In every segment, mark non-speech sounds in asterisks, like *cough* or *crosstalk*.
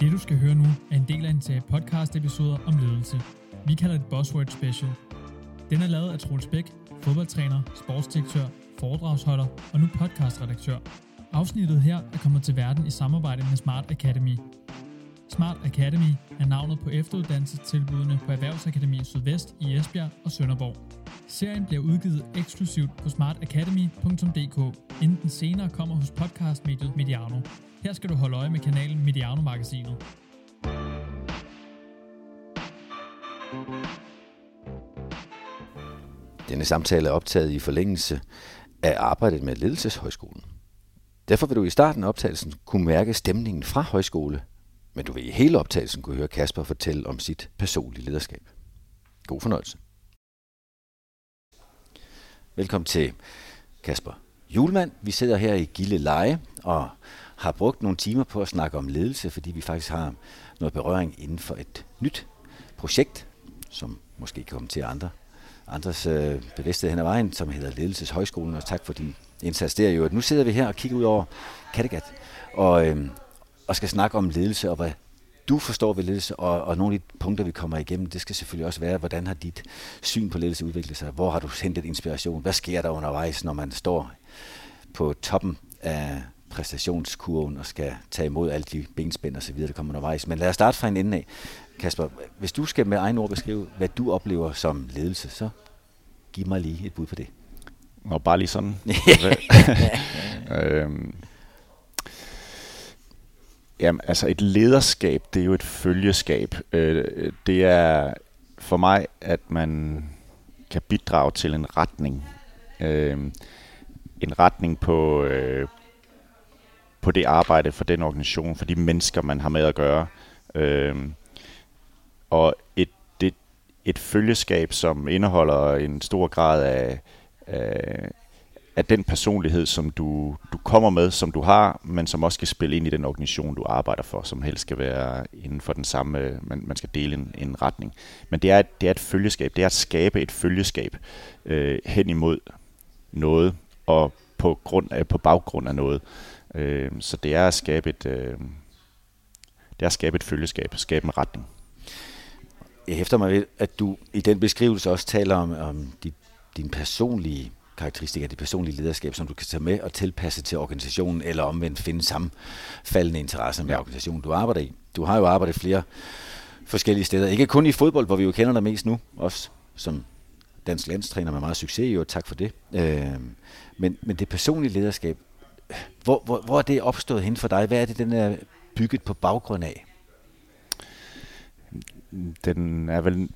Det du skal høre nu er en del af en serie podcast episoder om ledelse. Vi kalder det Buzzword Special. Den er lavet af Troels Bæk, fodboldtræner, sportsdirektør, foredragsholder og nu podcastredaktør. Afsnittet her er kommet til verden i samarbejde med Smart Academy. Smart Academy er navnet på efteruddannelsestilbudene på Erhvervsakademi Sydvest i Esbjerg og Sønderborg. Serien bliver udgivet eksklusivt på smartacademy.dk, inden den senere kommer hos podcastmediet Mediano. Her skal du holde øje med kanalen Mediano-magasinet. Denne samtale er optaget i forlængelse af arbejdet med Ledelseshøjskolen. Derfor vil du i starten af optagelsen kunne mærke stemningen fra højskole, men du vil i hele optagelsen kunne høre Kasper fortælle om sit personlige lederskab. God fornøjelse. Velkommen til Kasper Julemand. Vi sidder her i Gille Leje og har brugt nogle timer på at snakke om ledelse, fordi vi faktisk har noget berøring inden for et nyt projekt, som måske kan komme til andre andres øh, bevidsthed hen ad vejen, som hedder Ledelseshøjskolen, og tak for din indsats der. Jo. Nu sidder vi her og kigger ud over Kattegat, og, øh, og skal snakke om ledelse, og hvad du forstår ved ledelse, og, og nogle af de punkter, vi kommer igennem, det skal selvfølgelig også være, hvordan har dit syn på ledelse udviklet sig? Hvor har du hentet inspiration? Hvad sker der undervejs, når man står på toppen af præstationskurven og skal tage imod alle de benspænd og så videre, der kommer undervejs. Men lad os starte fra en ende af. Kasper, hvis du skal med egen ord beskrive, hvad du oplever som ledelse, så giv mig lige et bud på det. Og bare lige sådan. *laughs* øhm, jamen, altså et lederskab, det er jo et følgeskab. Øh, det er for mig, at man kan bidrage til en retning. Øh, en retning på, øh, på det arbejde for den organisation, for de mennesker, man har med at gøre. Øh, og et, det, et følgeskab, som indeholder en stor grad af, af, af den personlighed, som du, du kommer med, som du har, men som også skal spille ind i den organisation, du arbejder for, som helst skal være inden for den samme, man, man skal dele en, en retning. Men det er, det er et følgeskab, det er at skabe et følgeskab øh, hen imod noget, og på, grund af, på baggrund af noget. Øh, så det er at skabe et, øh, det er at skabe et følgeskab, skabe en retning. Jeg hæfter mig ved, at du i den beskrivelse også taler om, om dit, din personlige karakteristikker, dit personlige lederskab, som du kan tage med og tilpasse til organisationen, eller omvendt finde sammenfaldende interesser med ja. organisationen, du arbejder i. Du har jo arbejdet flere forskellige steder. Ikke kun i fodbold, hvor vi jo kender dig mest nu, også som dansk landstræner med meget succes, jo tak for det. Øh, men, men det personlige lederskab, hvor, hvor, hvor er det opstået hen for dig? Hvad er det, den er bygget på baggrund af? Den er vel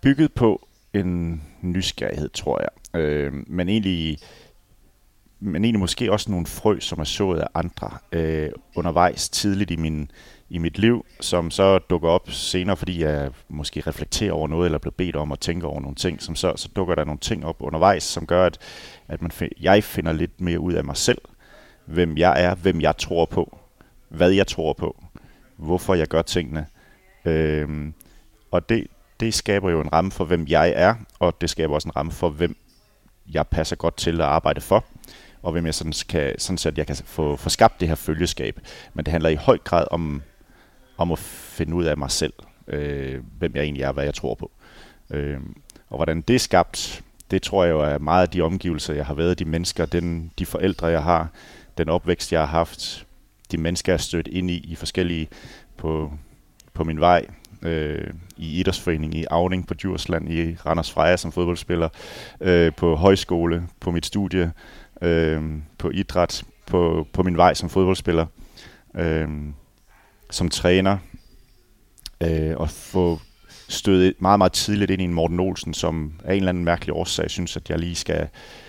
bygget på en nysgerrighed, tror jeg. Øh, men egentlig men egentlig måske også nogle frø, som er sået af andre øh, undervejs tidligt i, min, i mit liv, som så dukker op senere, fordi jeg måske reflekterer over noget, eller bliver bedt om at tænke over nogle ting, som så, så dukker der nogle ting op undervejs, som gør, at, at man, jeg finder lidt mere ud af mig selv, hvem jeg er, hvem jeg tror på, hvad jeg tror på, hvorfor jeg gør tingene. Øhm, og det, det skaber jo en ramme for, hvem jeg er, og det skaber også en ramme for, hvem jeg passer godt til at arbejde for og hvem jeg sådan kan, sådan set, jeg kan få, få skabt det her følgeskab. Men det handler i høj grad om, om at finde ud af mig selv, øh, hvem jeg egentlig er, hvad jeg tror på. Øh, og hvordan det er skabt, det tror jeg jo er meget af de omgivelser, jeg har været, de mennesker, den, de forældre, jeg har, den opvækst, jeg har haft, de mennesker, jeg har stødt ind i, i forskellige på, på min vej, øh, i idrætsforening i Avning på Djursland, i Randers Freja som fodboldspiller, øh, på højskole, på mit studie, øh, på idræt, på, på min vej som fodboldspiller, øh, som træner, øh, og få stødet meget, meget tidligt ind i en Morten Olsen, som af en eller anden mærkelig årsag synes, at jeg lige skal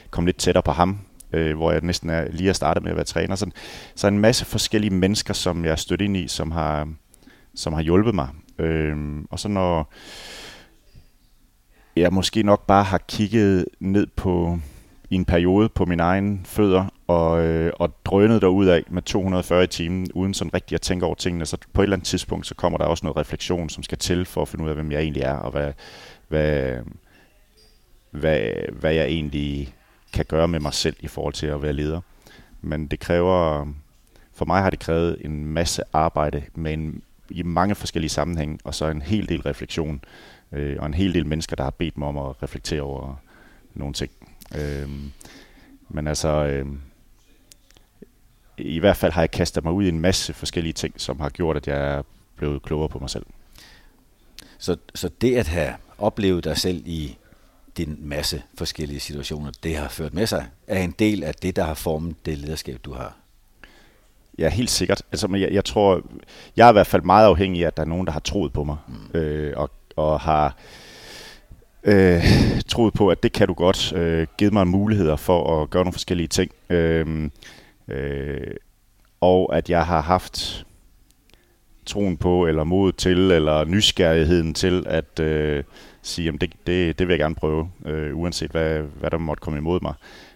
komme lidt tættere på ham, øh, hvor jeg næsten er, lige har startet med at være træner. Så, så en masse forskellige mennesker, som jeg er stødt ind i, som har, som har hjulpet mig. Øh, og så når jeg måske nok bare har kigget ned på i en periode på min egen fødder og, øh, og drønede derud af med 240 i timen, uden sådan rigtig at tænke over tingene. Så på et eller andet tidspunkt, så kommer der også noget refleksion, som skal til for at finde ud af, hvem jeg egentlig er, og hvad, hvad, hvad, hvad jeg egentlig kan gøre med mig selv i forhold til at være leder. Men det kræver for mig har det krævet en masse arbejde med en, i mange forskellige sammenhænge, og så en hel del refleksion, øh, og en hel del mennesker, der har bedt mig om at reflektere over nogle ting. Øh, men altså, øh, i hvert fald har jeg kastet mig ud i en masse forskellige ting, som har gjort, at jeg er blevet klogere på mig selv. Så, så det at have oplevet dig selv i din masse forskellige situationer, det har ført med sig, er en del af det, der har formet det lederskab, du har. Ja, helt sikkert. Altså, men jeg, jeg tror, jeg er i hvert fald meget afhængig af, at der er nogen, der har troet på mig, mm. øh, og, og har øh, øh, troet på, at det kan du godt, øh, givet mig muligheder for at gøre nogle forskellige ting. Øh, øh, og at jeg har haft troen på, eller mod til, eller nysgerrigheden til at øh, sige, at det, det, det vil jeg gerne prøve, øh, uanset hvad, hvad der måtte komme imod mig.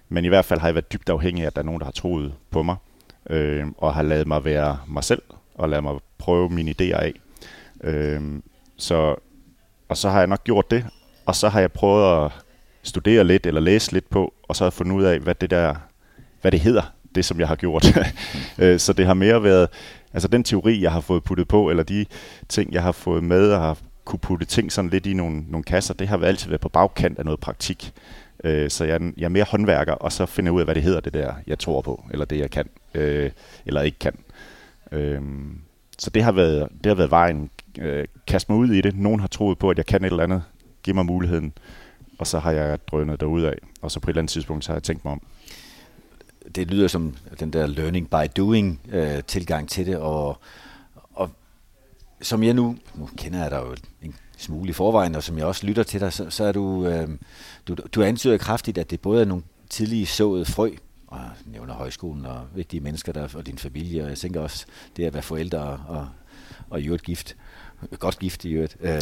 Men i hvert fald har jeg været dybt afhængig af, at der er nogen, der har troet på mig, øh, og har lavet mig være mig selv, og lavet mig prøve mine idéer af. Øh, så, og så har jeg nok gjort det, og så har jeg prøvet at studere lidt, eller læse lidt på, og så har jeg fundet ud af, hvad det der, hvad det hedder, det som jeg har gjort. *laughs* Øh, så det har mere været, altså den teori, jeg har fået puttet på, eller de ting, jeg har fået med, og har kunne putte ting sådan lidt i nogle, nogle kasser, det har altid været på bagkant af noget praktik. Øh, så jeg, jeg er mere håndværker, og så finder jeg ud af, hvad det hedder, det der, jeg tror på, eller det, jeg kan, øh, eller ikke kan. Øh, så det har været, det har været vejen. Øh, kast mig ud i det. Nogen har troet på, at jeg kan et eller andet. Giv mig muligheden. Og så har jeg drønet derud af. Og så på et eller andet tidspunkt, så har jeg tænkt mig om. Det lyder som den der learning by doing øh, tilgang til det, og, og som jeg nu, nu kender jeg dig jo en smule i forvejen, og som jeg også lytter til dig, så, så er du, øh, du, du antyder kraftigt, at det både er nogle tidlige såede frø, og nævner højskolen og vigtige mennesker der, og din familie, og jeg tænker også det at være forældre og, og, og i øvrigt gift. Godt gift i øvrigt. Øh, *laughs*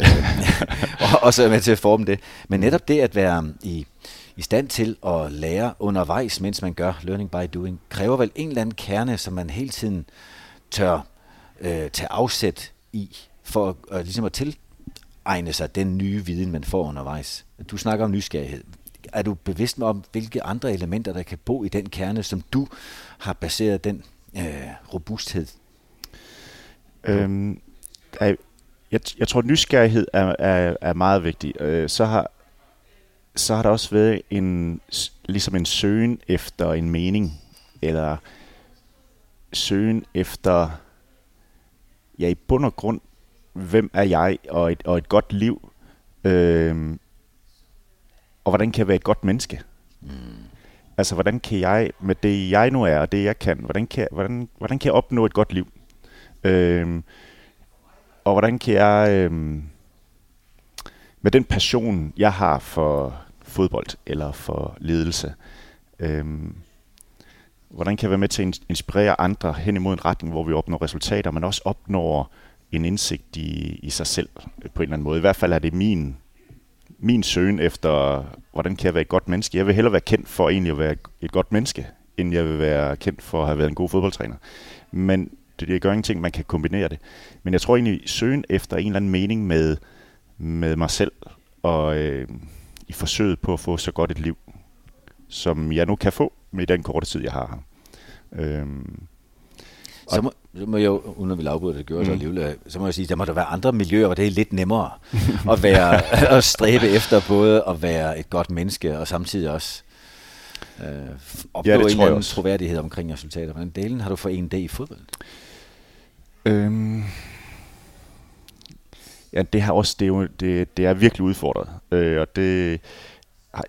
og også med til at forme det. Men netop det at være um, i, i stand til at lære undervejs, mens man gør learning by doing, kræver vel en eller anden kerne, som man hele tiden tør øh, tage afsæt i, for øh, ligesom at tilegne sig den nye viden, man får undervejs. Du snakker om nysgerrighed er du bevidst om, hvilke andre elementer, der kan bo i den kerne, som du har baseret den øh, robusthed? Øhm, jeg, jeg tror, nysgerrighed er, er, er meget vigtig. Øh, så har så har der også været en ligesom en søgen efter en mening eller søgen efter ja i bund og grund hvem er jeg og et, og et godt liv øh, og hvordan kan jeg være et godt menneske? Mm. Altså, hvordan kan jeg, med det jeg nu er, og det jeg kan, hvordan kan, hvordan, hvordan kan jeg opnå et godt liv? Øhm, og hvordan kan jeg, øh, med den passion, jeg har for fodbold eller for ledelse, øh, hvordan kan jeg være med til at inspirere andre hen imod en retning, hvor vi opnår resultater, men også opnår en indsigt i, i sig selv på en eller anden måde. I hvert fald er det min min søgen efter, hvordan kan jeg være et godt menneske. Jeg vil hellere være kendt for egentlig at være et godt menneske, end jeg vil være kendt for at have været en god fodboldtræner. Men det, gør ingenting, man kan kombinere det. Men jeg tror egentlig, søgen efter en eller anden mening med, med mig selv, og øh, i forsøget på at få så godt et liv, som jeg nu kan få med den korte tid, jeg har her. Øh, så må, så må jeg jo, uden at vi afbryde det, gjorde mm. så alligevel, så må jeg sige, der må der være andre miljøer, hvor det er lidt nemmere at, være, *laughs* at stræbe efter både at være et godt menneske, og samtidig også øh, opnå ja, en eller anden troværdighed omkring resultater. Hvordan delen har du forenet det i fodbold? Øhm, ja, det har også, det er, jo, det, det er virkelig udfordret, øh, og det,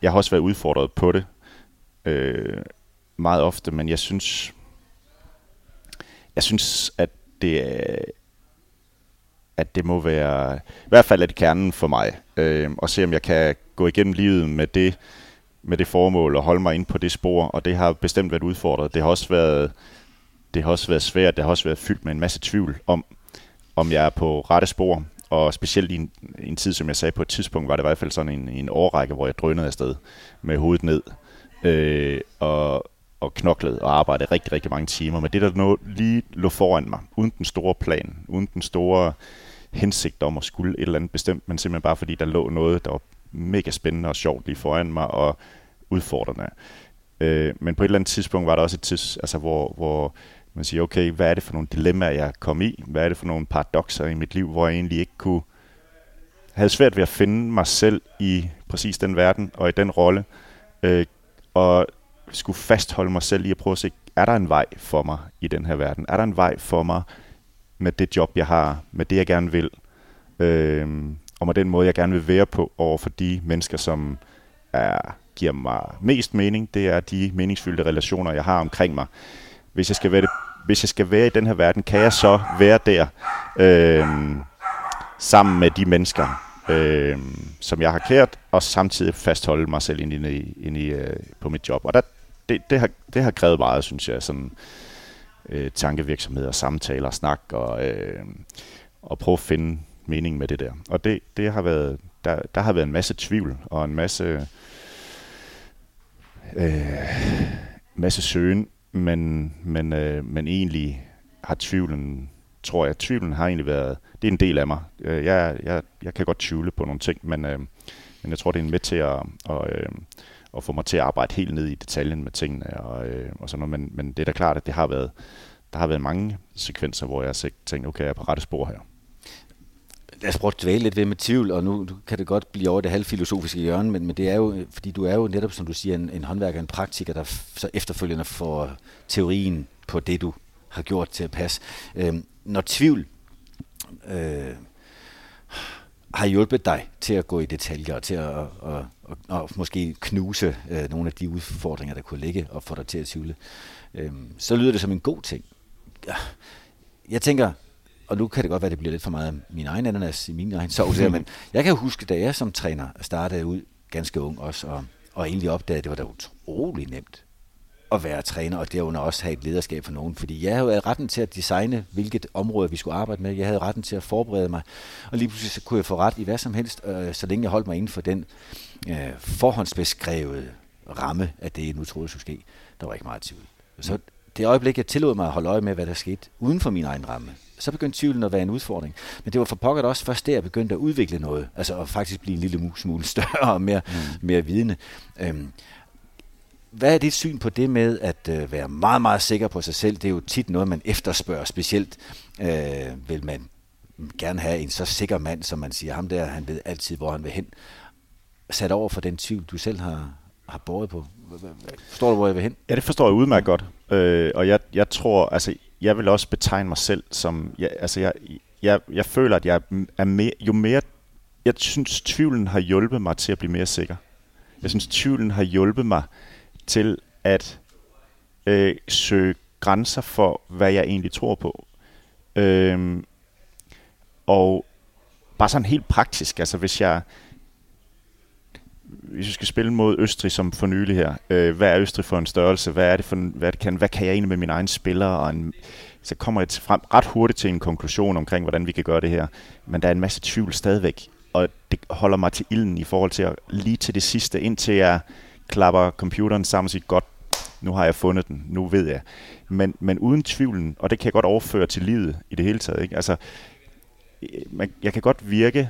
jeg har også været udfordret på det øh, meget ofte, men jeg synes, jeg synes, at det, at det må være, i hvert fald er det kernen for mig, øh, og se om jeg kan gå igennem livet med det, med det formål og holde mig ind på det spor, og det har bestemt været udfordret. Det har også været, det har også været svært, det har også været fyldt med en masse tvivl om, om jeg er på rette spor, og specielt i en, en tid, som jeg sagde på et tidspunkt, var det i hvert fald sådan en, en årrække, hvor jeg drønede afsted med hovedet ned, øh, og, og knoklede og arbejdede rigtig, rigtig mange timer. Men det, der nå, lige lå foran mig, uden den store plan, uden den store hensigt om at skulle et eller andet bestemt, men simpelthen bare fordi der lå noget, der var mega spændende og sjovt lige foran mig og udfordrende. Øh, men på et eller andet tidspunkt var der også et tids, altså hvor, hvor man siger, okay, hvad er det for nogle dilemmaer, jeg kom i? Hvad er det for nogle paradoxer i mit liv, hvor jeg egentlig ikke kunne havde svært ved at finde mig selv i præcis den verden og i den rolle, øh, og skulle fastholde mig selv i at prøve at se, er der en vej for mig i den her verden? Er der en vej for mig med det job, jeg har, med det, jeg gerne vil, øh, og med den måde, jeg gerne vil være på over for de mennesker, som er, giver mig mest mening, det er de meningsfyldte relationer, jeg har omkring mig. Hvis jeg skal være, det, hvis jeg skal være i den her verden, kan jeg så være der øh, sammen med de mennesker, øh, som jeg har kært, og samtidig fastholde mig selv ind i, ind i, øh, på mit job. Og der, det, det, har, det har krævet meget, synes jeg, sådan øh, tankevirksomhed og samtaler og snak, og, øh, og prøve at finde mening med det der. Og det, det har været, der, der har været en masse tvivl, og en masse, øh, masse søgen, men, men, øh, men egentlig har tvivlen, tror jeg, tvivlen har egentlig været, det er en del af mig. Øh, jeg, jeg, jeg kan godt tvivle på nogle ting, men, øh, men jeg tror, det er med til at, at, øh, at få mig til at arbejde helt ned i detaljen med tingene og, øh, og sådan noget. Men, men det er da klart, at det har været, der har været mange sekvenser, hvor jeg har tænkt, okay, jeg er på rette spor her. Lad os prøve at dvæle lidt ved med tvivl, og nu kan det godt blive over det halvfilosofiske hjørne, men, men det er jo, fordi du er jo netop, som du siger, en, en håndværker, en praktiker, der så efterfølgende får teorien på det, du har gjort til at passe. Øhm, når tvivl øh, har hjulpet dig til at gå i detaljer og til at og, og, og måske knuse øh, nogle af de udfordringer, der kunne ligge og få dig til at tvivle, øh, så lyder det som en god ting. Jeg tænker, og nu kan det godt være, at det bliver lidt for meget af min egen ananas i min egen sovs her, men *laughs* jeg kan huske, da jeg som træner startede ud ganske ung også, og, og egentlig opdagede, at det var da utrolig nemt at være træner, og derunder også have et lederskab for nogen. Fordi jeg havde retten til at designe, hvilket område vi skulle arbejde med. Jeg havde retten til at forberede mig, og lige pludselig så kunne jeg få ret i hvad som helst, øh, så længe jeg holdt mig inden for den øh, forhåndsbeskrevede ramme af det, nu troede skulle ske. Der var ikke meget tvivl. Så det øjeblik, jeg tillod mig at holde øje med, hvad der skete uden for min egen ramme, så begyndte tvivlen at være en udfordring. Men det var for pokker også først der, jeg begyndte at udvikle noget. Altså at faktisk blive en lille smule *laughs* større og mere, mm. mere vidende. Øhm, hvad er dit syn på det med at øh, være meget, meget sikker på sig selv? Det er jo tit noget, man efterspørger. Specielt øh, vil man gerne have en så sikker mand, som man siger, ham der, han ved altid, hvor han vil hen. Sat over for den tvivl, du selv har, har båret på. Forstår du, hvor jeg vil hen? Ja, det forstår jeg udmærket godt. Øh, og jeg, jeg tror, altså, jeg vil også betegne mig selv som, jeg, altså, jeg, jeg, jeg føler, at jeg er mere, jo mere, jeg synes, tvivlen har hjulpet mig til at blive mere sikker. Jeg synes, tvivlen har hjulpet mig til at øh, søge grænser for, hvad jeg egentlig tror på. Øhm, og bare sådan helt praktisk, altså hvis jeg hvis vi skal spille mod Østrig som for nylig her, øh, hvad er Østrig for en størrelse? Hvad er det for en, hvad, kan, hvad kan jeg egentlig med mine egne spillere? Og en, så kommer jeg frem ret hurtigt til en konklusion omkring, hvordan vi kan gøre det her. Men der er en masse tvivl stadigvæk, og det holder mig til ilden i forhold til at lige til det sidste, indtil jeg klapper computeren sammen og siger, godt, nu har jeg fundet den, nu ved jeg. Men, men uden tvivlen, og det kan jeg godt overføre til livet i det hele taget. Ikke? Altså, øh, man, jeg kan godt virke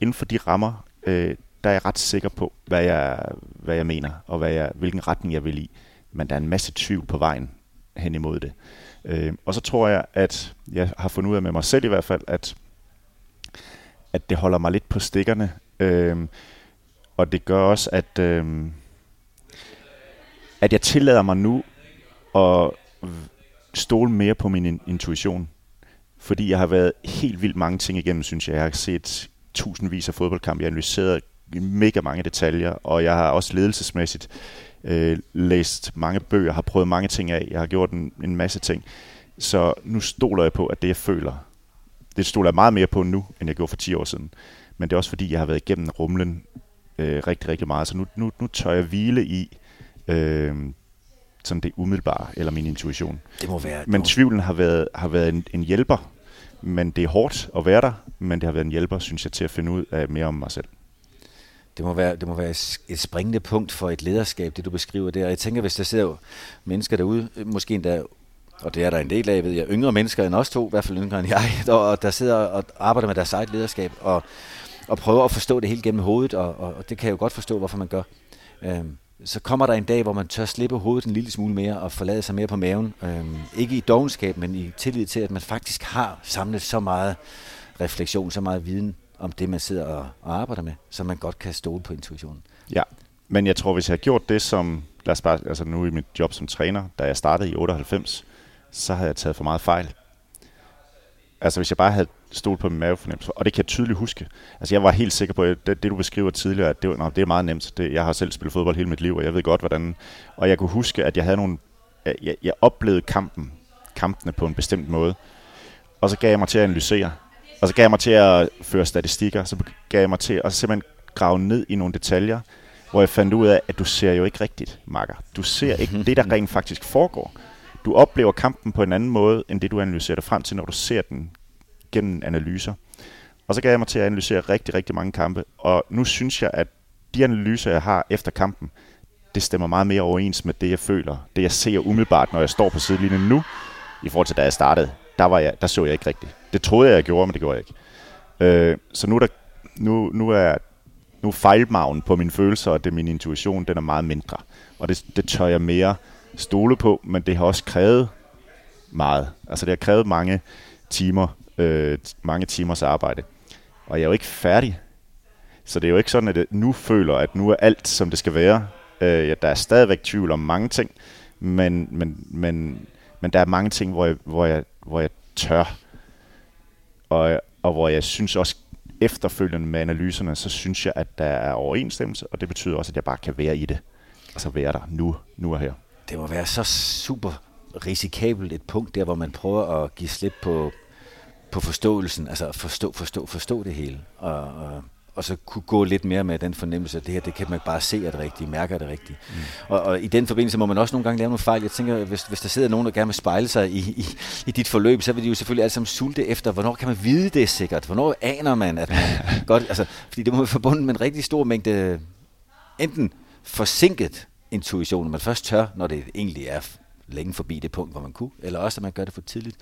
inden for de rammer, øh, der er jeg ret sikker på, hvad jeg, hvad jeg mener, og hvad jeg, hvilken retning jeg vil i. Men der er en masse tvivl på vejen hen imod det. Øh, og så tror jeg, at jeg har fundet ud af med mig selv i hvert fald, at, at det holder mig lidt på stikkerne. Øh, og det gør også, at, øh, at jeg tillader mig nu at stole mere på min intuition. Fordi jeg har været helt vildt mange ting igennem, synes jeg. Jeg har set tusindvis af fodboldkampe. Jeg har analyseret mega mange detaljer, og jeg har også ledelsesmæssigt øh, læst mange bøger, har prøvet mange ting af. Jeg har gjort en, en masse ting. Så nu stoler jeg på, at det jeg føler, det stoler jeg meget mere på nu, end jeg gjorde for 10 år siden. Men det er også fordi, jeg har været igennem rumlen øh, rigtig, rigtig meget. Så nu, nu, nu tør jeg hvile i, øh, sådan det umiddelbare, eller min intuition. Det må være... Men tvivlen har været, har været en, en hjælper, men det er hårdt at være der, men det har været en hjælper, synes jeg, til at finde ud af mere om mig selv. Det må, være, det må være et springende punkt for et lederskab, det du beskriver der. Jeg tænker, hvis der sidder mennesker derude, øh, måske endda, og det er der en del af, ved jeg, yngre mennesker end os to, i hvert fald yngre end jeg, *laughs* og der sidder og arbejder med deres eget lederskab, og, og prøver at forstå det helt gennem hovedet, og, og, og det kan jeg jo godt forstå, hvorfor man gør. Øhm, så kommer der en dag, hvor man tør slippe hovedet en lille smule mere og forlade sig mere på maven. Øhm, ikke i dogenskab, men i tillid til, at man faktisk har samlet så meget refleksion, så meget viden om det, man sidder og, og arbejder med, så man godt kan stole på intuitionen. Ja, men jeg tror, hvis jeg har gjort det som, lad os bare, altså nu i mit job som træner, da jeg startede i 98, så havde jeg taget for meget fejl. Altså hvis jeg bare havde stolt på min mavefornemmelse, og det kan jeg tydeligt huske. Altså jeg var helt sikker på, at det, det du beskriver tidligere, at det, var, nå, det er meget nemt. Det, jeg har selv spillet fodbold hele mit liv, og jeg ved godt, hvordan... Og jeg kunne huske, at jeg havde nogle... Jeg, jeg oplevede kampen, kampene på en bestemt måde, og så gav jeg mig til at analysere. Og så gav jeg mig til at føre statistikker, så gav jeg mig til at simpelthen grave ned i nogle detaljer, hvor jeg fandt ud af, at du ser jo ikke rigtigt, Makker. Du ser ikke det, der rent faktisk foregår. Du oplever kampen på en anden måde, end det du analyserer dig frem til, når du ser den gennem analyser. Og så gav jeg mig til at analysere rigtig, rigtig mange kampe, og nu synes jeg, at de analyser, jeg har efter kampen, det stemmer meget mere overens med det, jeg føler, det jeg ser umiddelbart, når jeg står på sidelinjen nu, i forhold til da jeg startede. Der, var jeg, der så jeg ikke rigtigt. Det troede jeg, jeg gjorde, men det gjorde jeg ikke. Øh, så nu, der, nu, nu er nu er fejlmagen på mine følelser, og det er min intuition, den er meget mindre. Og det, det tør jeg mere stole på, men det har også krævet meget. Altså det har krævet mange timer, øh, mange timers arbejde. Og jeg er jo ikke færdig. Så det er jo ikke sådan, at jeg nu føler, at nu er alt, som det skal være. Øh, ja, der er stadigvæk tvivl om mange ting, men, men, men, men der er mange ting, hvor jeg, hvor jeg, hvor jeg tør. Og, og hvor jeg synes også, efterfølgende med analyserne, så synes jeg, at der er overensstemmelse, og det betyder også, at jeg bare kan være i det. Altså være der nu, nu og her. Det må være så super risikabelt et punkt der, hvor man prøver at give slip på, på forståelsen, altså forstå, forstå, forstå det hele, og, og, og så kunne gå lidt mere med den fornemmelse, at det her, det kan man bare se er det rigtige, mærker det rigtige. Mm. Og, og i den forbindelse må man også nogle gange lave nogle fejl. Jeg tænker, hvis, hvis der sidder nogen, der gerne vil spejle sig i, i, i dit forløb, så vil de jo selvfølgelig alle sammen sulte efter, hvornår kan man vide det sikkert? Hvornår aner man, at man *laughs* godt... Altså, fordi det må være forbundet med en rigtig stor mængde enten forsinket intuition, man først tør, når det egentlig er længe forbi det punkt, hvor man kunne, eller også at man gør det for tidligt.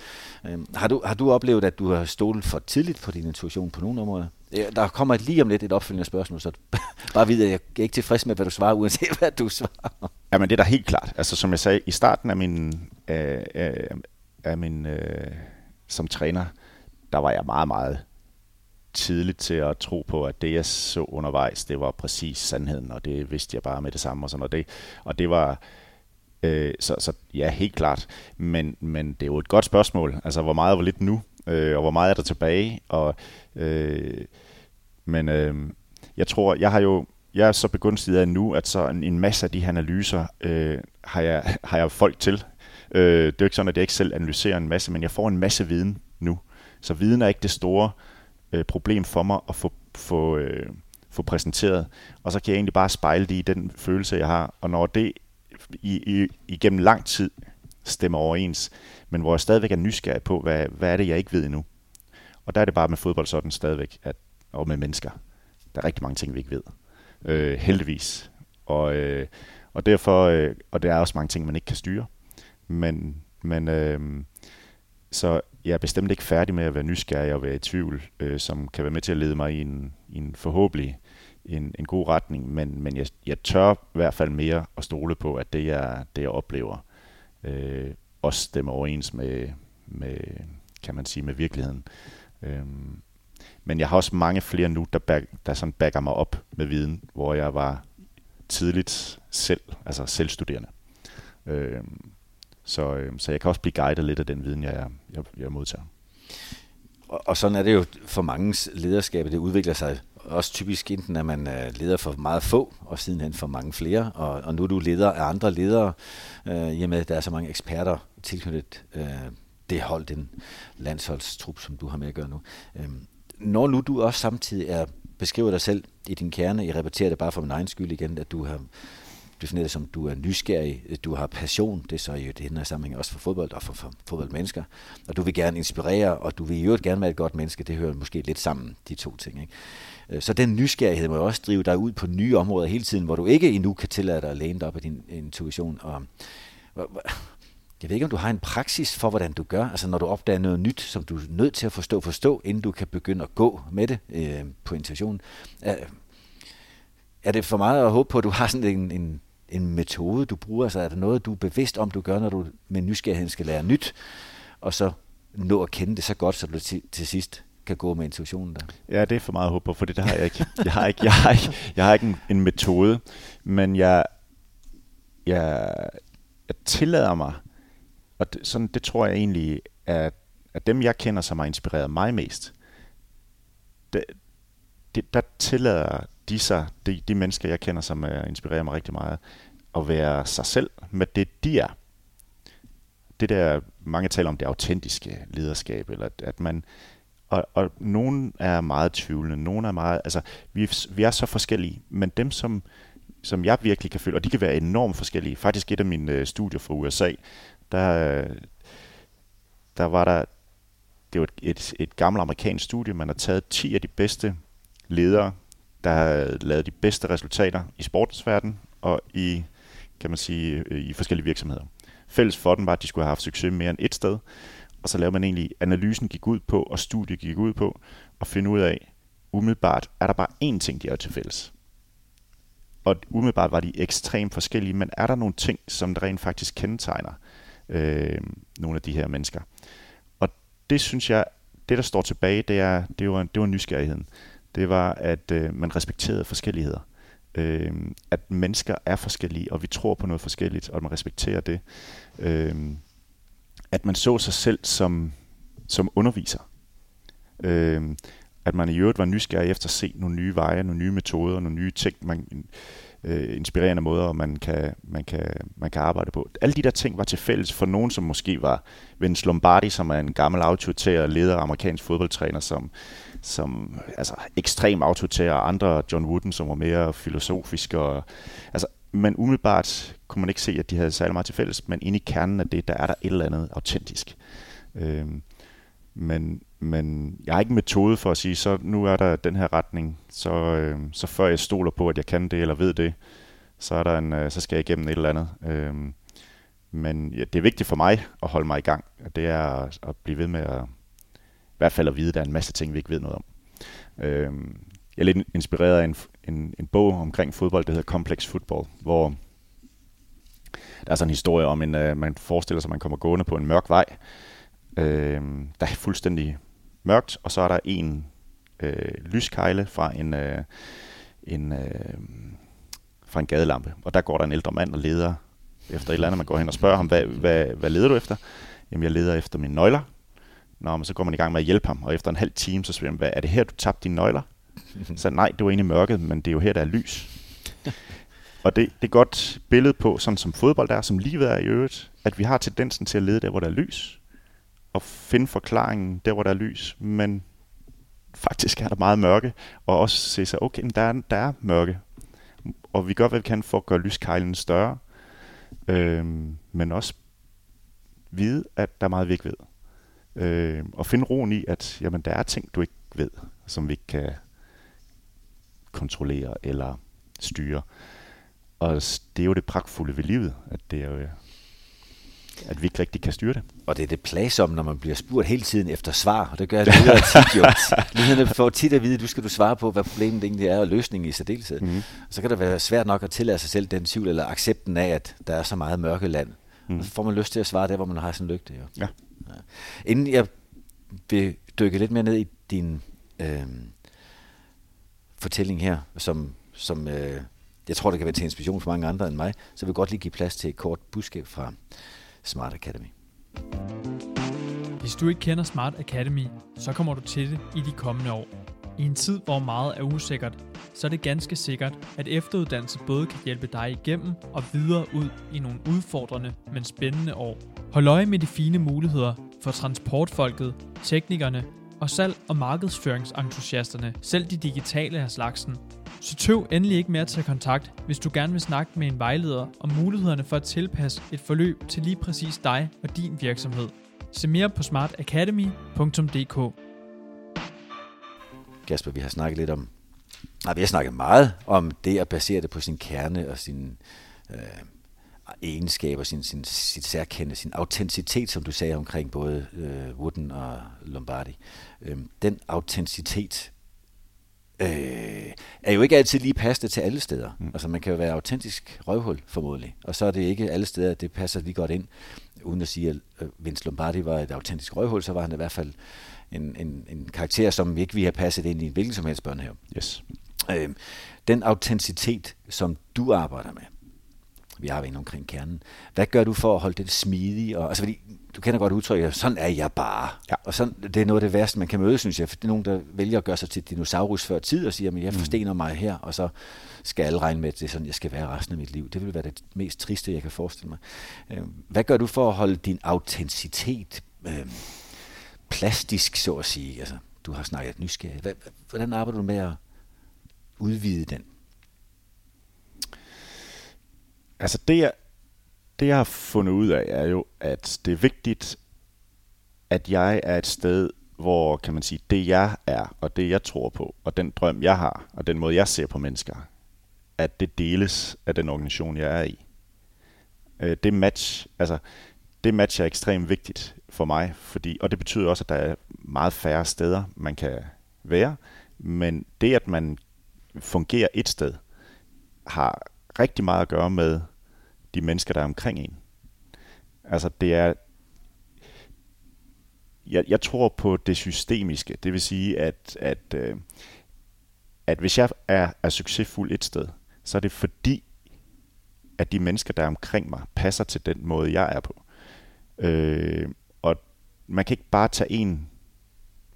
Øhm, har, du, har du oplevet, at du har stolet for tidligt på din intuition på nogle områder? Ja, Der kommer lige om lidt et opfølgende spørgsmål, så *laughs* bare vide, at jeg er ikke tilfreds med, hvad du svarer, uanset hvad du svarer. Jamen det er da helt klart. Altså som jeg sagde, i starten af min, øh, øh, af min øh, som træner, der var jeg meget, meget tidligt til at tro på, at det jeg så undervejs, det var præcis sandheden, og det vidste jeg bare med det samme og sådan noget. Det, og det var, Øh, så, så ja, helt klart. Men, men det er jo et godt spørgsmål. Altså, hvor meget var lidt nu? Øh, og hvor meget er der tilbage? Og, øh, men øh, jeg tror, jeg har jo jeg er så begunstiget af nu, at så en, en masse af de her analyser øh, har, jeg, har jeg folk til. Øh, det er jo ikke sådan, at jeg ikke selv analyserer en masse, men jeg får en masse viden nu. Så viden er ikke det store øh, problem for mig at få, få, øh, få præsenteret. Og så kan jeg egentlig bare spejle det i den følelse, jeg har. Og når det i, i, igennem lang tid stemmer overens, men hvor jeg stadigvæk er nysgerrig på, hvad, hvad er det, jeg ikke ved endnu. Og der er det bare med fodbold sådan stadigvæk, at, og med mennesker. Der er rigtig mange ting, vi ikke ved. Øh, heldigvis. Og, øh, og derfor, øh, og der er også mange ting, man ikke kan styre. Men, men øh, så jeg er bestemt ikke færdig med at være nysgerrig og være i tvivl, øh, som kan være med til at lede mig i en, i en forhåbentlig en, en god retning, men, men jeg, jeg tør i hvert fald mere at stole på, at det jeg, det jeg oplever, øh, også stemmer overens med, med, kan man sige, med virkeligheden. Øhm, men jeg har også mange flere nu, der, back, der sådan backer mig op med viden, hvor jeg var tidligt selv, altså selvstuderende. Øhm, så, øh, så jeg kan også blive guidet lidt af den viden, jeg, jeg, jeg modtager. Og, og sådan er det jo for mange lederskab, det udvikler sig også typisk enten, er man øh, leder for meget få, og sidenhen for mange flere, og, og nu er du leder af andre ledere, øh, i og med, at der er så mange eksperter tilknyttet øh, det hold, den landsholdstrup, som du har med at gøre nu. Øh, når nu du også samtidig er beskriver dig selv i din kerne, jeg repeterer det bare for min egen skyld igen, at du har defineret det som, du er nysgerrig, du har passion, det er så i det her sammenhæng også for fodbold og for, for fodboldmennesker, og du vil gerne inspirere, og du vil i øvrigt gerne være et godt menneske, det hører måske lidt sammen, de to ting. Ikke? Øh, så den nysgerrighed må jo også drive dig ud på nye områder hele tiden, hvor du ikke endnu kan tillade dig at læne dig op af din intuition. Og, jeg ved ikke, om du har en praksis for, hvordan du gør, altså når du opdager noget nyt, som du er nødt til at forstå, forstå, inden du kan begynde at gå med det øh, på intuitionen. Er, øh, er det for meget at håbe på, at du har sådan en, en, en metode, du bruger? Altså er der noget, du er bevidst om, du gør, når du med nysgerrighed skal lære nyt, og så nå at kende det så godt, så du til, til sidst kan gå med intuitionen der? Ja, det er for meget at håbe på, for det har jeg ikke. Jeg har ikke, jeg har ikke, jeg har ikke en, en metode, men jeg, jeg, jeg tillader mig, og det, sådan, det tror jeg egentlig, at, at dem jeg kender, som har inspireret mig mest, det, det, der tillader de sig, de, de mennesker jeg kender, som uh, inspirerer mig rigtig meget, at være sig selv med det de er. Det der, mange taler om det autentiske lederskab, eller at, at man, og, og nogen er meget tvivlende, nogen er meget, altså vi, vi er så forskellige, men dem som, som jeg virkelig kan føle, og de kan være enormt forskellige. Faktisk et af mine øh, studier fra USA, der, øh, der var der, det var et, et, et gammelt amerikansk studie, man har taget 10 af de bedste ledere, der har lavet de bedste resultater i sportsverdenen og i, kan man sige, øh, i forskellige virksomheder. Fælles for dem var, at de skulle have haft succes mere end et sted, og så lavede man egentlig, analysen gik ud på, og studiet gik ud på, at finde ud af, umiddelbart er der bare én ting, de har til fælles. Og umiddelbart var de ekstremt forskellige, men er der nogle ting, som der rent faktisk kendetegner øh, nogle af de her mennesker? Og det synes jeg, det der står tilbage, det, er, det, var, det var nysgerrigheden. Det var, at øh, man respekterede forskelligheder. Øh, at mennesker er forskellige, og vi tror på noget forskelligt, og man respekterer det. Øh, at man så sig selv som, som underviser. Øh, at man i øvrigt var nysgerrig efter at se nogle nye veje, nogle nye metoder, nogle nye ting, man, øh, inspirerende måder, man kan, man, kan, man kan arbejde på. Alle de der ting var til fælles for nogen, som måske var Vince Lombardi, som er en gammel autoritær leder af amerikansk fodboldtræner, som, som altså, ekstrem autoritær, og andre John Wooden, som var mere filosofisk. Og, altså, men umiddelbart kunne man ikke se, at de havde særlig meget til fælles, men inde i kernen af det, der er der et eller andet autentisk. Øhm, men, men jeg har ikke en metode for at sige, så nu er der den her retning, så, øh, så før jeg stoler på, at jeg kan det eller ved det, så, er der en, øh, så skal jeg igennem et eller andet. Øh, men ja, det er vigtigt for mig at holde mig i gang, og det er at, at blive ved med at, hvert fald at vide, at der er en masse ting, vi ikke ved noget om. Øh, jeg er lidt inspireret af en, en, en bog omkring fodbold, der hedder Complex Football, hvor der er sådan en historie om, en, øh, man forestiller sig, at man kommer gående på en mørk vej, øh, der er fuldstændig mørkt, og så er der en øh, lyskejle fra en, øh, en, øh, fra en gadelampe. Og der går der en ældre mand og leder efter et eller andet. Man går hen og spørger ham, hvad, hvad, hvad leder du efter? Jamen, jeg leder efter mine nøgler. Nå, men så går man i gang med at hjælpe ham, og efter en halv time, så spørger man, hvad, er det her, du tabte dine nøgler? Så nej, det var inde i mørket, men det er jo her, der er lys. *laughs* og det, det er godt billede på, sådan som fodbold er, som livet er i øvrigt, at vi har tendensen til at lede der, hvor der er lys at finde forklaringen der, hvor der er lys, men faktisk er der meget mørke, og også se sig, okay, der er, der er mørke, og vi gør, hvad vi kan for at gøre lyskejlen større, øhm, men også vide, at der er meget, vi ikke ved. Øhm, og finde roen i, at jamen, der er ting, du ikke ved, som vi ikke kan kontrollere eller styre. Og det er jo det pragtfulde ved livet, at det er jo at vi ikke rigtig kan styre det. Og det er det plagsomme, når man bliver spurgt hele tiden efter svar, og det gør det videre tit jo. *laughs* Lyderne får tit at vide, at du skal du svare på, hvad problemet egentlig er, og løsningen i særdeleshed. Mm. Så kan det være svært nok at tillade sig selv den tvivl, eller accepten af, at der er så meget mørke land. Mm. Og så får man lyst til at svare der, hvor man har sådan en lygte. Jo. Ja ja. Inden jeg vil dykke lidt mere ned i din øh, fortælling her, som, som øh, jeg tror, det kan være til inspiration for mange andre end mig, så vil jeg godt lige give plads til et kort budskab fra Smart Academy. Hvis du ikke kender Smart Academy, så kommer du til det i de kommende år. I en tid, hvor meget er usikkert, så er det ganske sikkert, at efteruddannelse både kan hjælpe dig igennem og videre ud i nogle udfordrende, men spændende år. Hold øje med de fine muligheder for transportfolket, teknikerne og salg- og markedsføringsentusiasterne, selv de digitale af slagsen, så tøv endelig ikke med at tage kontakt, hvis du gerne vil snakke med en vejleder om mulighederne for at tilpasse et forløb til lige præcis dig og din virksomhed. Se mere på smartacademy.dk Kasper, vi har snakket lidt om, nej, vi har snakket meget om det at basere det på sin kerne og sin øh, egenskaber, sin, sin, sit særkende, sin autenticitet, som du sagde omkring både øh, Wooden og Lombardi. Øh, den autenticitet øh, er jo ikke altid lige passende til alle steder. Mm. Altså man kan jo være autentisk røvhul formodentlig, og så er det ikke alle steder, det passer lige godt ind. Uden at sige, at øh, Vince Lombardi var et autentisk røvhul, så var han i hvert fald en, en, en karakter, som ikke vi have passet ind i en hvilken som helst børnehave. Yes. Øh, den autenticitet, som du arbejder med, vi har været omkring kernen. Hvad gør du for at holde det smidige? Og, altså, fordi du kender godt udtrykket, sådan er jeg bare. Ja. Og sådan, det er noget af det værste, man kan møde, synes jeg. For det er nogen, der vælger at gøre sig til dinosaurus før tid og siger, at jeg mm. forstener mig her, og så skal alle regne med, at det er sådan, jeg skal være resten af mit liv. Det vil være det mest triste, jeg kan forestille mig. Øh, hvad gør du for at holde din autenticitet øh, plastisk, så at sige? Altså, du har snakket nysgerrighed. Hvordan arbejder du med at udvide den? Altså det jeg, det, jeg har fundet ud af, er jo, at det er vigtigt, at jeg er et sted, hvor, kan man sige, det jeg er, og det jeg tror på, og den drøm jeg har, og den måde jeg ser på mennesker, at det deles af den organisation, jeg er i. Øh, det match, altså, det match er ekstremt vigtigt for mig, fordi, og det betyder også, at der er meget færre steder, man kan være, men det, at man fungerer et sted, har rigtig meget at gøre med de mennesker, der er omkring en. Altså det er, jeg, jeg tror på det systemiske. Det vil sige, at, at, øh, at hvis jeg er, er succesfuld et sted, så er det fordi, at de mennesker, der er omkring mig, passer til den måde, jeg er på. Øh, man kan ikke bare tage en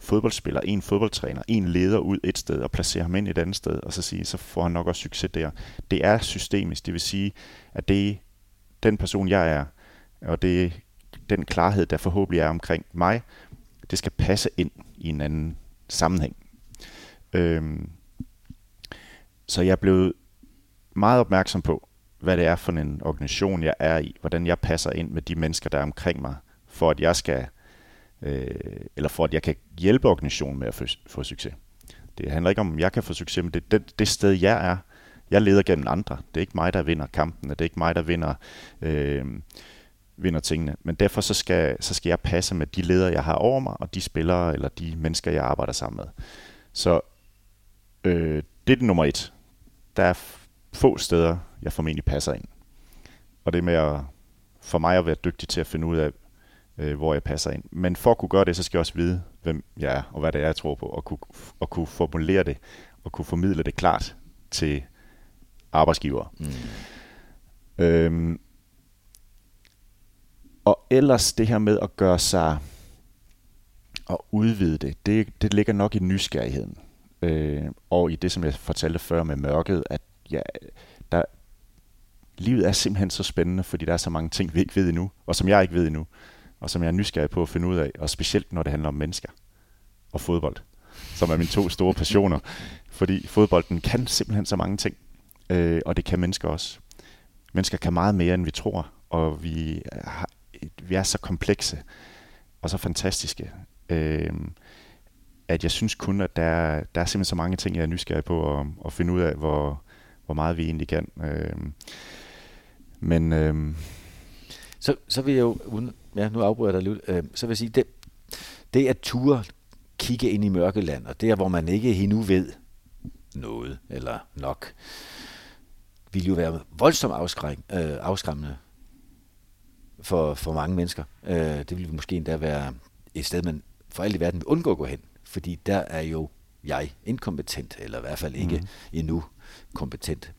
fodboldspiller, en fodboldtræner, en leder ud et sted og placere ham ind et andet sted, og så sige, så får han nok også succes der. Det er systemisk, det vil sige, at det den person, jeg er, og det den klarhed, der forhåbentlig er omkring mig, det skal passe ind i en anden sammenhæng. Øhm, så jeg er blevet meget opmærksom på, hvad det er for en organisation, jeg er i, hvordan jeg passer ind med de mennesker, der er omkring mig, for at jeg skal, øh, Øh, eller for at jeg kan hjælpe organisationen med at få, få succes. Det handler ikke om, om jeg kan få succes, men det er det, det sted, jeg er, jeg leder gennem andre. Det er ikke mig, der vinder kampen, det er ikke mig, der vinder, øh, vinder tingene. Men derfor så skal, så skal jeg passe med de ledere, jeg har over mig, og de spillere eller de mennesker, jeg arbejder sammen med. Så øh, det er det nummer et. Der er få steder, jeg formentlig passer ind. Og det er med at, for mig at være dygtig til at finde ud af, øh, hvor jeg passer ind. Men for at kunne gøre det, så skal jeg også vide, hvem jeg er, og hvad det er, jeg tror på, og kunne, og kunne formulere det, og kunne formidle det klart til arbejdsgiver. Mm. Øhm, og ellers det her med at gøre sig og udvide det, det, det ligger nok i nysgerrigheden. Øh, og i det, som jeg fortalte før med mørket, at ja, der, livet er simpelthen så spændende, fordi der er så mange ting, vi ikke ved endnu, og som jeg ikke ved endnu, og som jeg er nysgerrig på at finde ud af, og specielt når det handler om mennesker og fodbold, som er mine to store passioner, fordi fodbolden kan simpelthen så mange ting øh, og det kan mennesker også. Mennesker kan meget mere, end vi tror, og vi, har, vi er så komplekse og så fantastiske, øh, at jeg synes kun, at der, der er simpelthen så mange ting, jeg er nysgerrig på at, at finde ud af, hvor, hvor meget vi egentlig kan. Øh, men... Øh, så, så vil jeg jo, uden, ja, nu afbryder jeg dig lidt, øh, så vil jeg sige, det, det at ture kigge ind i mørkeland, og der, hvor man ikke endnu ved noget, eller nok, ville jo være voldsomt afskræk, øh, afskræmmende for, for mange mennesker. Øh, det ville måske endda være et sted, man for alt i verden vil undgå at gå hen, fordi der er jo jeg inkompetent, eller i hvert fald ikke mm. endnu kompetent.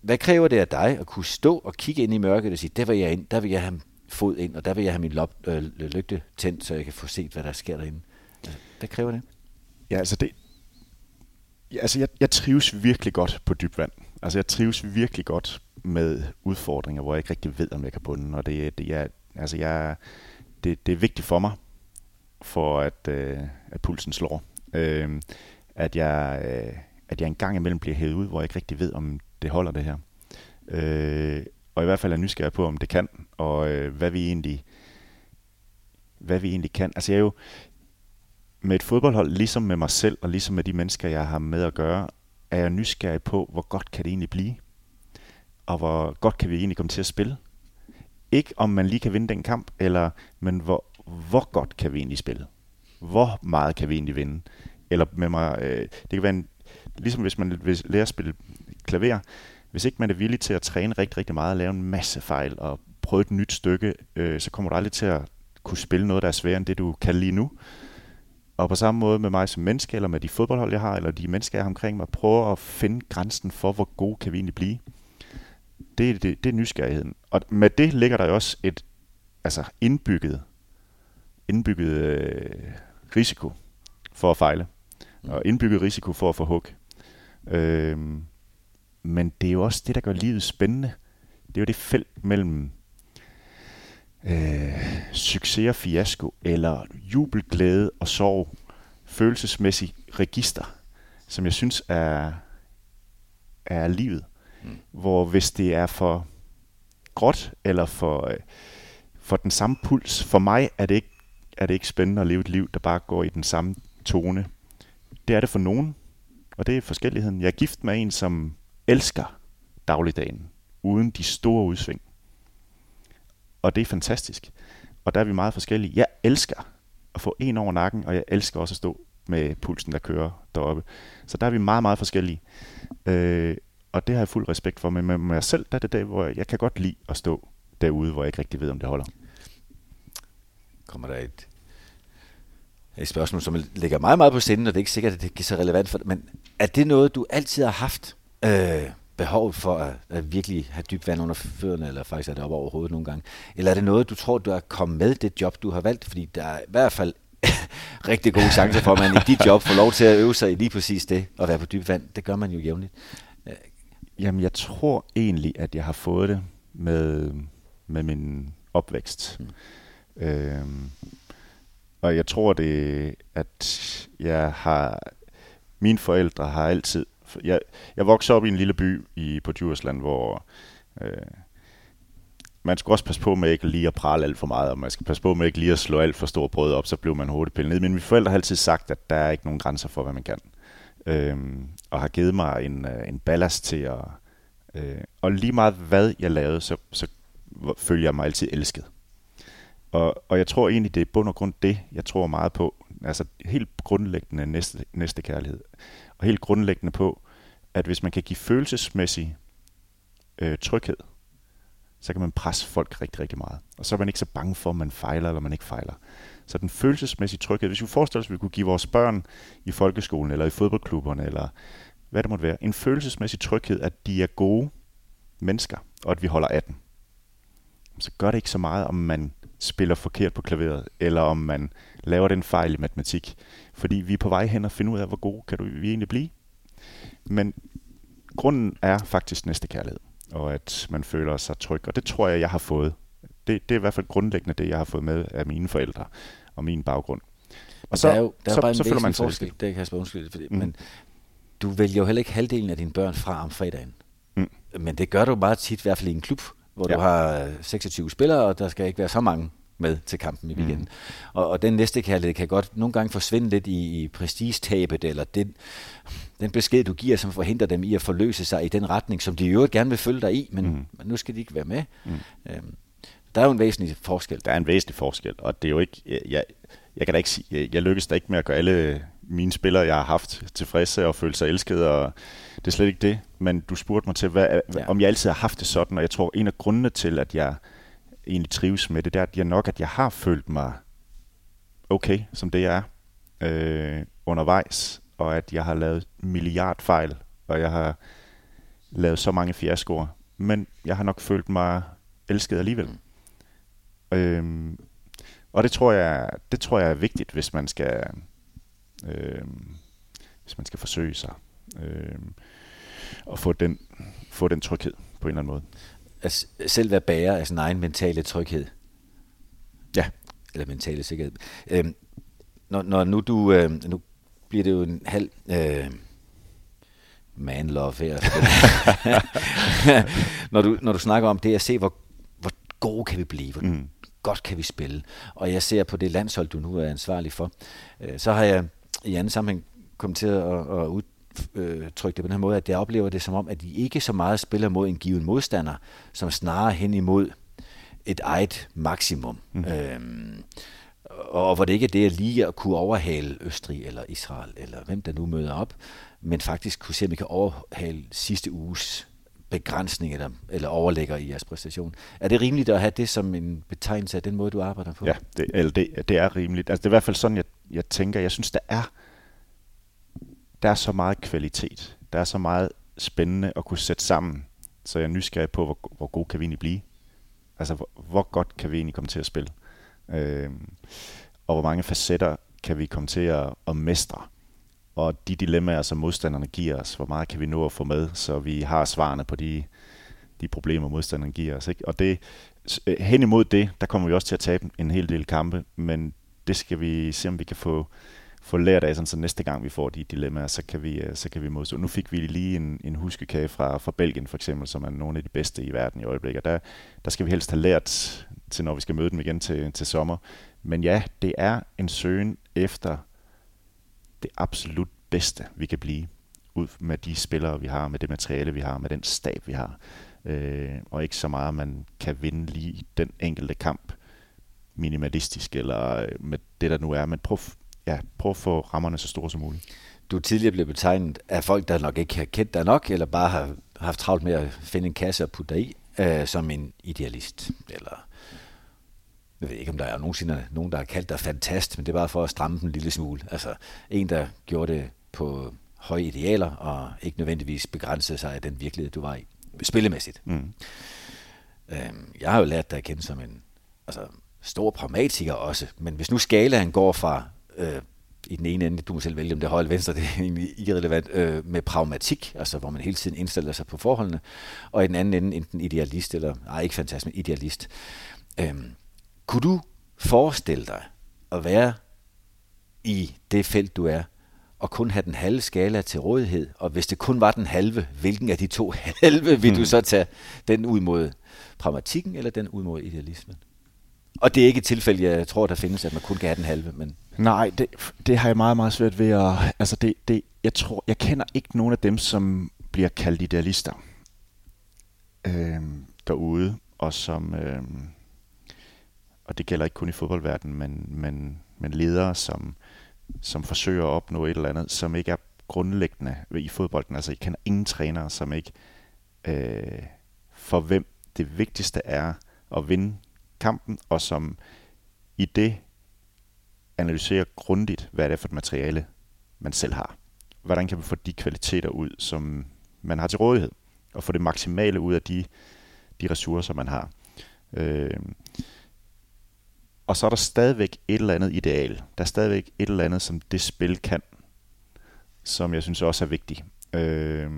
Hvad kræver det af dig at kunne stå og kigge ind i mørket og sige, der vil jeg ind, der vil jeg have fod ind, og der vil jeg have min lop, øh, lygte tændt, så jeg kan få set, hvad der sker derinde. Altså, hvad kræver det? Ja, altså det, ja, altså jeg, jeg trives virkelig godt på dyb vand. Altså jeg trives virkelig godt med udfordringer, hvor jeg ikke rigtig ved, om jeg kan bunde. Og det, det, jeg, altså jeg, det, det er vigtigt for mig, for at, øh, at pulsen slår. Øh, at, jeg, øh, at jeg en gang imellem bliver hævet ud, hvor jeg ikke rigtig ved, om det holder det her. Øh, og i hvert fald er nysgerrig på, om det kan, og øh, hvad vi egentlig hvad vi egentlig kan. Altså jeg er jo med et fodboldhold, ligesom med mig selv, og ligesom med de mennesker, jeg har med at gøre, er jeg nysgerrig på, hvor godt kan det egentlig blive? Og hvor godt kan vi egentlig komme til at spille? Ikke om man lige kan vinde den kamp, eller, men hvor, hvor godt kan vi egentlig spille? Hvor meget kan vi egentlig vinde? Eller med mig, øh, det kan være en, ligesom hvis man vil lære at spille klaver, hvis ikke man er villig til at træne rigtig, rigtig meget og lave en masse fejl og prøve et nyt stykke, øh, så kommer du aldrig til at kunne spille noget, der er sværere end det, du kan lige nu. Og på samme måde med mig som menneske, eller med de fodboldhold, jeg har, eller de mennesker, jeg har omkring mig, prøve at finde grænsen for, hvor gode kan vi egentlig blive. Det, det, det er nysgerrigheden. Og med det ligger der jo også et altså indbygget, indbygget øh, risiko for at fejle. Og indbygget risiko for at få hug. Øhm, men det er jo også det, der gør livet spændende. Det er jo det felt mellem øh, succes og fiasko, eller jubelglæde og sorg, følelsesmæssig register, som jeg synes er, er livet. Mm. Hvor hvis det er for gråt, eller for, øh, for den samme puls, for mig er det, ikke, er det ikke spændende at leve et liv, der bare går i den samme tone. Det er det for nogen, og det er forskelligheden. Jeg er gift med en, som elsker dagligdagen, uden de store udsving. Og det er fantastisk. Og der er vi meget forskellige. Jeg elsker at få en over nakken, og jeg elsker også at stå med pulsen, der kører deroppe. Så der er vi meget, meget forskellige. Øh, og det har jeg fuld respekt for. Men med mig selv, der er det der, hvor jeg kan godt lide at stå derude, hvor jeg ikke rigtig ved, om det holder. Kommer der et, et spørgsmål, som ligger meget, meget på sinden, og det er ikke sikkert, at det er så relevant for dig, men er det noget, du altid har haft? Øh, behov for at, at virkelig have dybt vand under fødderne, eller faktisk er det op over hovedet nogle gange? Eller er det noget, du tror, du er kommet med det job, du har valgt? Fordi der er i hvert fald *laughs* rigtig gode chancer for, at man i dit job får lov til at øve sig i lige præcis det, og være på dybt vand. Det gør man jo jævnligt. Jamen, jeg tror egentlig, at jeg har fået det med, med min opvækst. Mm. Øhm, og jeg tror det, at jeg har... Mine forældre har altid jeg, jeg voksede op i en lille by i, på Djursland, hvor øh, man skulle også passe på med ikke lige at prale alt for meget, og man skal passe på med ikke lige at slå alt for store brød op, så blev man hurtigt pillet ned. Men mine forældre har altid sagt, at der er ikke nogen grænser for, hvad man kan. Øh, og har givet mig en, øh, en ballast til at... Øh, og lige meget hvad jeg lavede, så, så følger jeg mig altid elsket. Og, og jeg tror egentlig, det er bund og grund det, jeg tror meget på. Altså helt grundlæggende næste, næste kærlighed og helt grundlæggende på, at hvis man kan give følelsesmæssig øh, tryghed, så kan man presse folk rigtig, rigtig meget. Og så er man ikke så bange for, om man fejler eller man ikke fejler. Så den følelsesmæssige tryghed, hvis vi forestiller os, at vi kunne give vores børn i folkeskolen eller i fodboldklubberne, eller hvad det måtte være, en følelsesmæssig tryghed, at de er gode mennesker, og at vi holder af dem, så gør det ikke så meget, om man spiller forkert på klaveret, eller om man laver den fejl i matematik. Fordi vi er på vej hen og finde ud af, hvor gode kan du vi egentlig blive. Men grunden er faktisk næste kærlighed, og at man føler sig tryg. Og det tror jeg, jeg har fået. Det, det er i hvert fald grundlæggende det, jeg har fået med af mine forældre og min baggrund. Og så, der er jo der er så, bare en så føler man forskel, det kan jeg undskyld, fordi, mm. men du vælger jo heller ikke halvdelen af dine børn fra om fredagen. Mm. Men det gør du meget tit, i hvert fald i en klub, hvor ja. du har 26 spillere, og der skal ikke være så mange med til kampen i weekenden. Mm. Og, og den næste kærlighed kan godt nogle gange forsvinde lidt i, i prestigetabet, eller den, den besked, du giver, som forhindrer dem i at forløse sig i den retning, som de i øvrigt gerne vil følge dig i, men, mm. men nu skal de ikke være med. Mm. Øhm, der er jo en væsentlig forskel. Der er en væsentlig forskel, og det er jo ikke... Jeg, jeg, jeg kan da ikke sige, jeg, jeg lykkes da ikke med at gøre alle mine spillere, jeg har haft, tilfredse og føle sig elsket, og det er slet ikke det. Men du spurgte mig til, hvad, ja. om jeg altid har haft det sådan, og jeg tror, en af grundene til, at jeg egentlig trives med det, det er at jeg nok, at jeg har følt mig okay, som det jeg er, øh, undervejs, og at jeg har lavet milliard fejl, og jeg har lavet så mange fiaskoer, men jeg har nok følt mig elsket alligevel. Mm. Øh, og det tror jeg, det tror jeg er vigtigt, hvis man skal, øh, hvis man skal forsøge sig øh, og få den, få den tryghed på en eller anden måde at selv være bærer af sin egen mentale tryghed. Ja. Eller mentale sikkerhed. Øhm, når, når nu du, øh, nu bliver det jo en halv øh, man love her. *laughs* når, du, når du snakker om det at se, hvor, hvor gode kan vi blive, hvor mm. godt kan vi spille, og jeg ser på det landshold, du nu er ansvarlig for, øh, så har jeg i anden sammenhæng kommet til at, at ud, øh, trykke det på den her måde, at jeg oplever det som om, at de ikke så meget spiller mod en given modstander, som snarere hen imod et eget maksimum. Mm. Øhm, og hvor det ikke er det at lige at kunne overhale Østrig eller Israel, eller hvem der nu møder op, men faktisk kunne se, om vi kan overhale sidste uges begrænsning eller, eller overlægger i jeres præstation. Er det rimeligt at have det som en betegnelse af den måde, du arbejder på? Ja, det, eller det, det er rimeligt. Altså, det er i hvert fald sådan, jeg, jeg tænker. Jeg synes, der er, der er så meget kvalitet. Der er så meget spændende at kunne sætte sammen. Så jeg er nysgerrig på, hvor, hvor god kan vi egentlig blive. Altså, hvor, hvor godt kan vi egentlig komme til at spille. Øh, og hvor mange facetter kan vi komme til at, at mestre og de dilemmaer, som modstanderne giver os, hvor meget kan vi nå at få med, så vi har svarene på de, de problemer, modstanderne giver os. Ikke? Og det, øh, hen imod det, der kommer vi også til at tabe en hel del kampe, men det skal vi se, om vi kan få, få lært af, sådan, så næste gang vi får de dilemmaer, så kan vi, øh, så kan vi modstå. Nu fik vi lige en, en huskekage fra, fra Belgien for eksempel, som er nogle af de bedste i verden i øjeblikket. Der, der skal vi helst have lært til, når vi skal møde dem igen til, til sommer. Men ja, det er en søgen efter det absolut bedste, vi kan blive, ud med de spillere, vi har, med det materiale, vi har, med den stab, vi har. Øh, og ikke så meget, at man kan vinde lige den enkelte kamp minimalistisk, eller øh, med det, der nu er. Men prøv, ja, prøv at få rammerne så store som muligt. Du er tidligere blevet betegnet af folk, der nok ikke har kendt dig nok, eller bare har haft travlt med at finde en kasse og putte dig i, øh, som en idealist, eller jeg ved ikke, om der er nogensinde nogen, der har kaldt dig fantast, men det er bare for at stramme den en lille smule. Altså en, der gjorde det på høje idealer, og ikke nødvendigvis begrænsede sig af den virkelighed, du var i, spillemæssigt. Mm. Øhm, jeg har jo lært dig at kende som en altså, stor pragmatiker også, men hvis nu skalaen går fra øh, i den ene ende, du må selv vælge, om det er højre eller venstre, det er egentlig irrelevant, øh, med pragmatik, altså hvor man hele tiden indstiller sig på forholdene, og i den anden ende enten idealist, eller, nej ikke fantastisk, men idealist. Øhm, kunne du forestille dig at være i det felt, du er, og kun have den halve skala til rådighed, og hvis det kun var den halve, hvilken af de to *laughs* halve vil hmm. du så tage den ud mod pragmatikken, eller den ud mod idealismen? Og det er ikke et tilfælde, jeg tror, der findes, at man kun kan have den halve, men... Nej, det, det har jeg meget, meget svært ved at... Altså, det, det, jeg tror, jeg kender ikke nogen af dem, som bliver kaldt idealister øh, derude, og som... Øh, og det gælder ikke kun i fodboldverdenen, men, men, men ledere, som, som forsøger at opnå et eller andet, som ikke er grundlæggende i fodbolden. Altså, jeg kender ingen trænere, som ikke øh, for hvem det vigtigste er at vinde kampen, og som i det analysere grundigt, hvad det er for et materiale, man selv har. Hvordan kan man få de kvaliteter ud, som man har til rådighed, og få det maksimale ud af de, de ressourcer, man har. Øh, og så er der stadigvæk et eller andet ideal. Der er stadigvæk et eller andet, som det spil kan, som jeg synes også er vigtigt. Øh,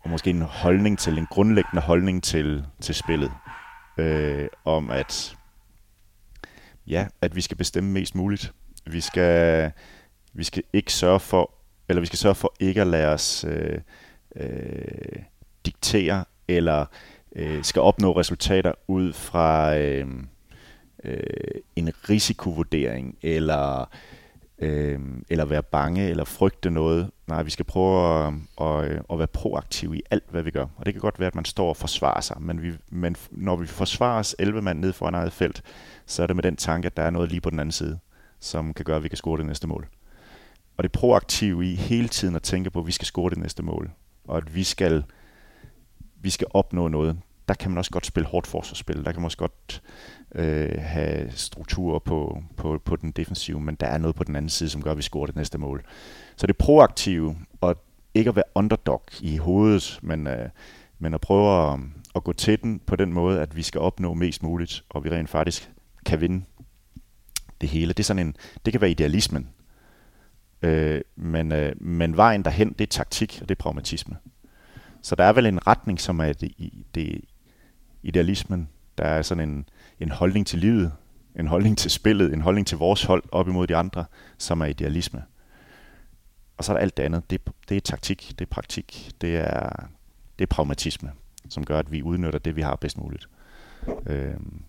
og måske en holdning til, en grundlæggende holdning til, til spillet. Øh, om at, ja, at vi skal bestemme mest muligt. Vi skal, vi skal ikke sørge for, eller vi skal sørge for ikke at lade os øh, øh, diktere, eller øh, skal opnå resultater ud fra... Øh, øh, en risikovurdering, eller, øh, øh, eller være bange, eller frygte noget. Nej, vi skal prøve at, at, at være proaktive i alt, hvad vi gør. Og det kan godt være, at man står og forsvarer sig, men, vi, men når vi forsvarer os 11 mand ned foran eget felt, så er det med den tanke, at der er noget lige på den anden side, som kan gøre, at vi kan score det næste mål. Og det proaktive i hele tiden at tænke på, at vi skal score det næste mål, og at vi skal, vi skal opnå noget, der kan man også godt spille hårdt forsvarsspil. Der kan man også godt øh, have strukturer på, på, på den defensive, men der er noget på den anden side, som gør, at vi scorer det næste mål. Så det proaktive, og ikke at være underdog i hovedet, men, øh, men at prøve at, at gå til den på den måde, at vi skal opnå mest muligt, og vi rent faktisk kan vinde det hele. Det, er sådan en, det kan være idealismen, øh, men, øh, men vejen derhen, det er taktik, og det er pragmatisme. Så der er vel en retning, som er det, det idealismen. Der er sådan en, en holdning til livet, en holdning til spillet, en holdning til vores hold op imod de andre, som er idealisme. Og så er der alt det andet. Det, det er taktik, det er praktik, det er, det er pragmatisme, som gør, at vi udnytter det, vi har bedst muligt. Øhm,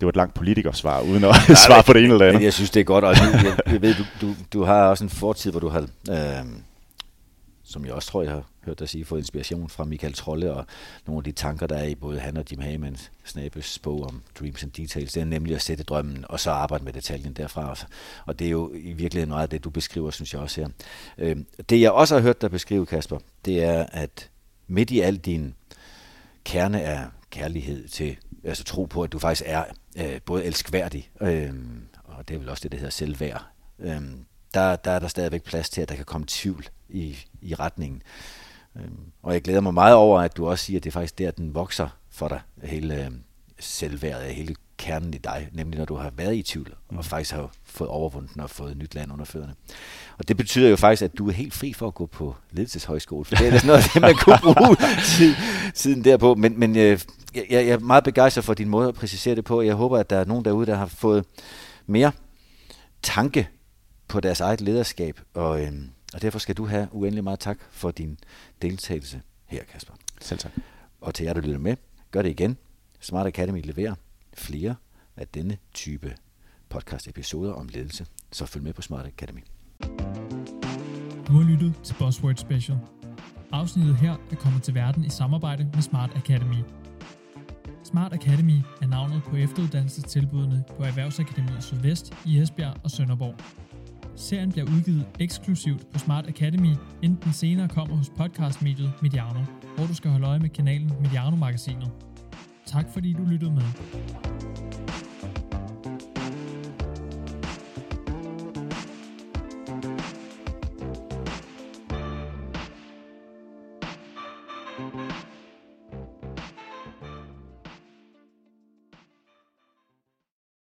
det var et langt politikersvar, uden at *laughs* *laughs* svare på det ene eller andet. Jeg synes, det er godt. Og jeg, jeg *laughs* ved, du, du, du har også en fortid, hvor du har, øh, som jeg også tror, jeg har hørt dig sige, fået inspiration fra Michael Trolle og nogle af de tanker, der er i både han og Jim Hammons Snabes bog om Dreams and Details. Det er nemlig at sætte drømmen, og så arbejde med detaljen derfra. Og det er jo i virkeligheden noget af det, du beskriver, synes jeg også her. Øh, det jeg også har hørt dig beskrive, Kasper, det er, at midt i al din kerne af kærlighed til, altså tro på, at du faktisk er øh, både elskværdig, øh, og det er vel også det, der hedder selvværd, øh, der, der er der stadigvæk plads til, at der kan komme tvivl i, i retningen. Øhm, og jeg glæder mig meget over, at du også siger, at det er faktisk der, den vokser for dig, hele øh, selvværdet, hele kernen i dig, nemlig når du har været i tvivl, og mm. faktisk har fået overvundet den og fået nyt land under fødderne. Og det betyder jo faktisk, at du er helt fri for at gå på ledelseshøjskole, for det er sådan noget, man kunne bruge *laughs* tid, tiden derpå. Men, men øh, jeg, jeg er meget begejstret for din måde at præcisere det på. Jeg håber, at der er nogen derude, der har fået mere tanke på deres eget lederskab, og, øh, og derfor skal du have uendelig meget tak for din deltagelse her, Kasper. Selv tak. Og til jer, der lytter med, gør det igen. Smart Academy leverer flere af denne type podcast-episoder om ledelse, så følg med på Smart Academy. Du har lyttet til Buzzword Special. Afsnittet her er kommet til verden i samarbejde med Smart Academy. Smart Academy er navnet på efteruddannelsestilbudene på Erhvervsakademiet Sydvest i Esbjerg og Sønderborg. Serien bliver udgivet eksklusivt på Smart Academy, inden den senere kommer hos podcastmediet Mediano, hvor du skal holde øje med kanalen Mediano-magasinet. Tak fordi du lyttede med.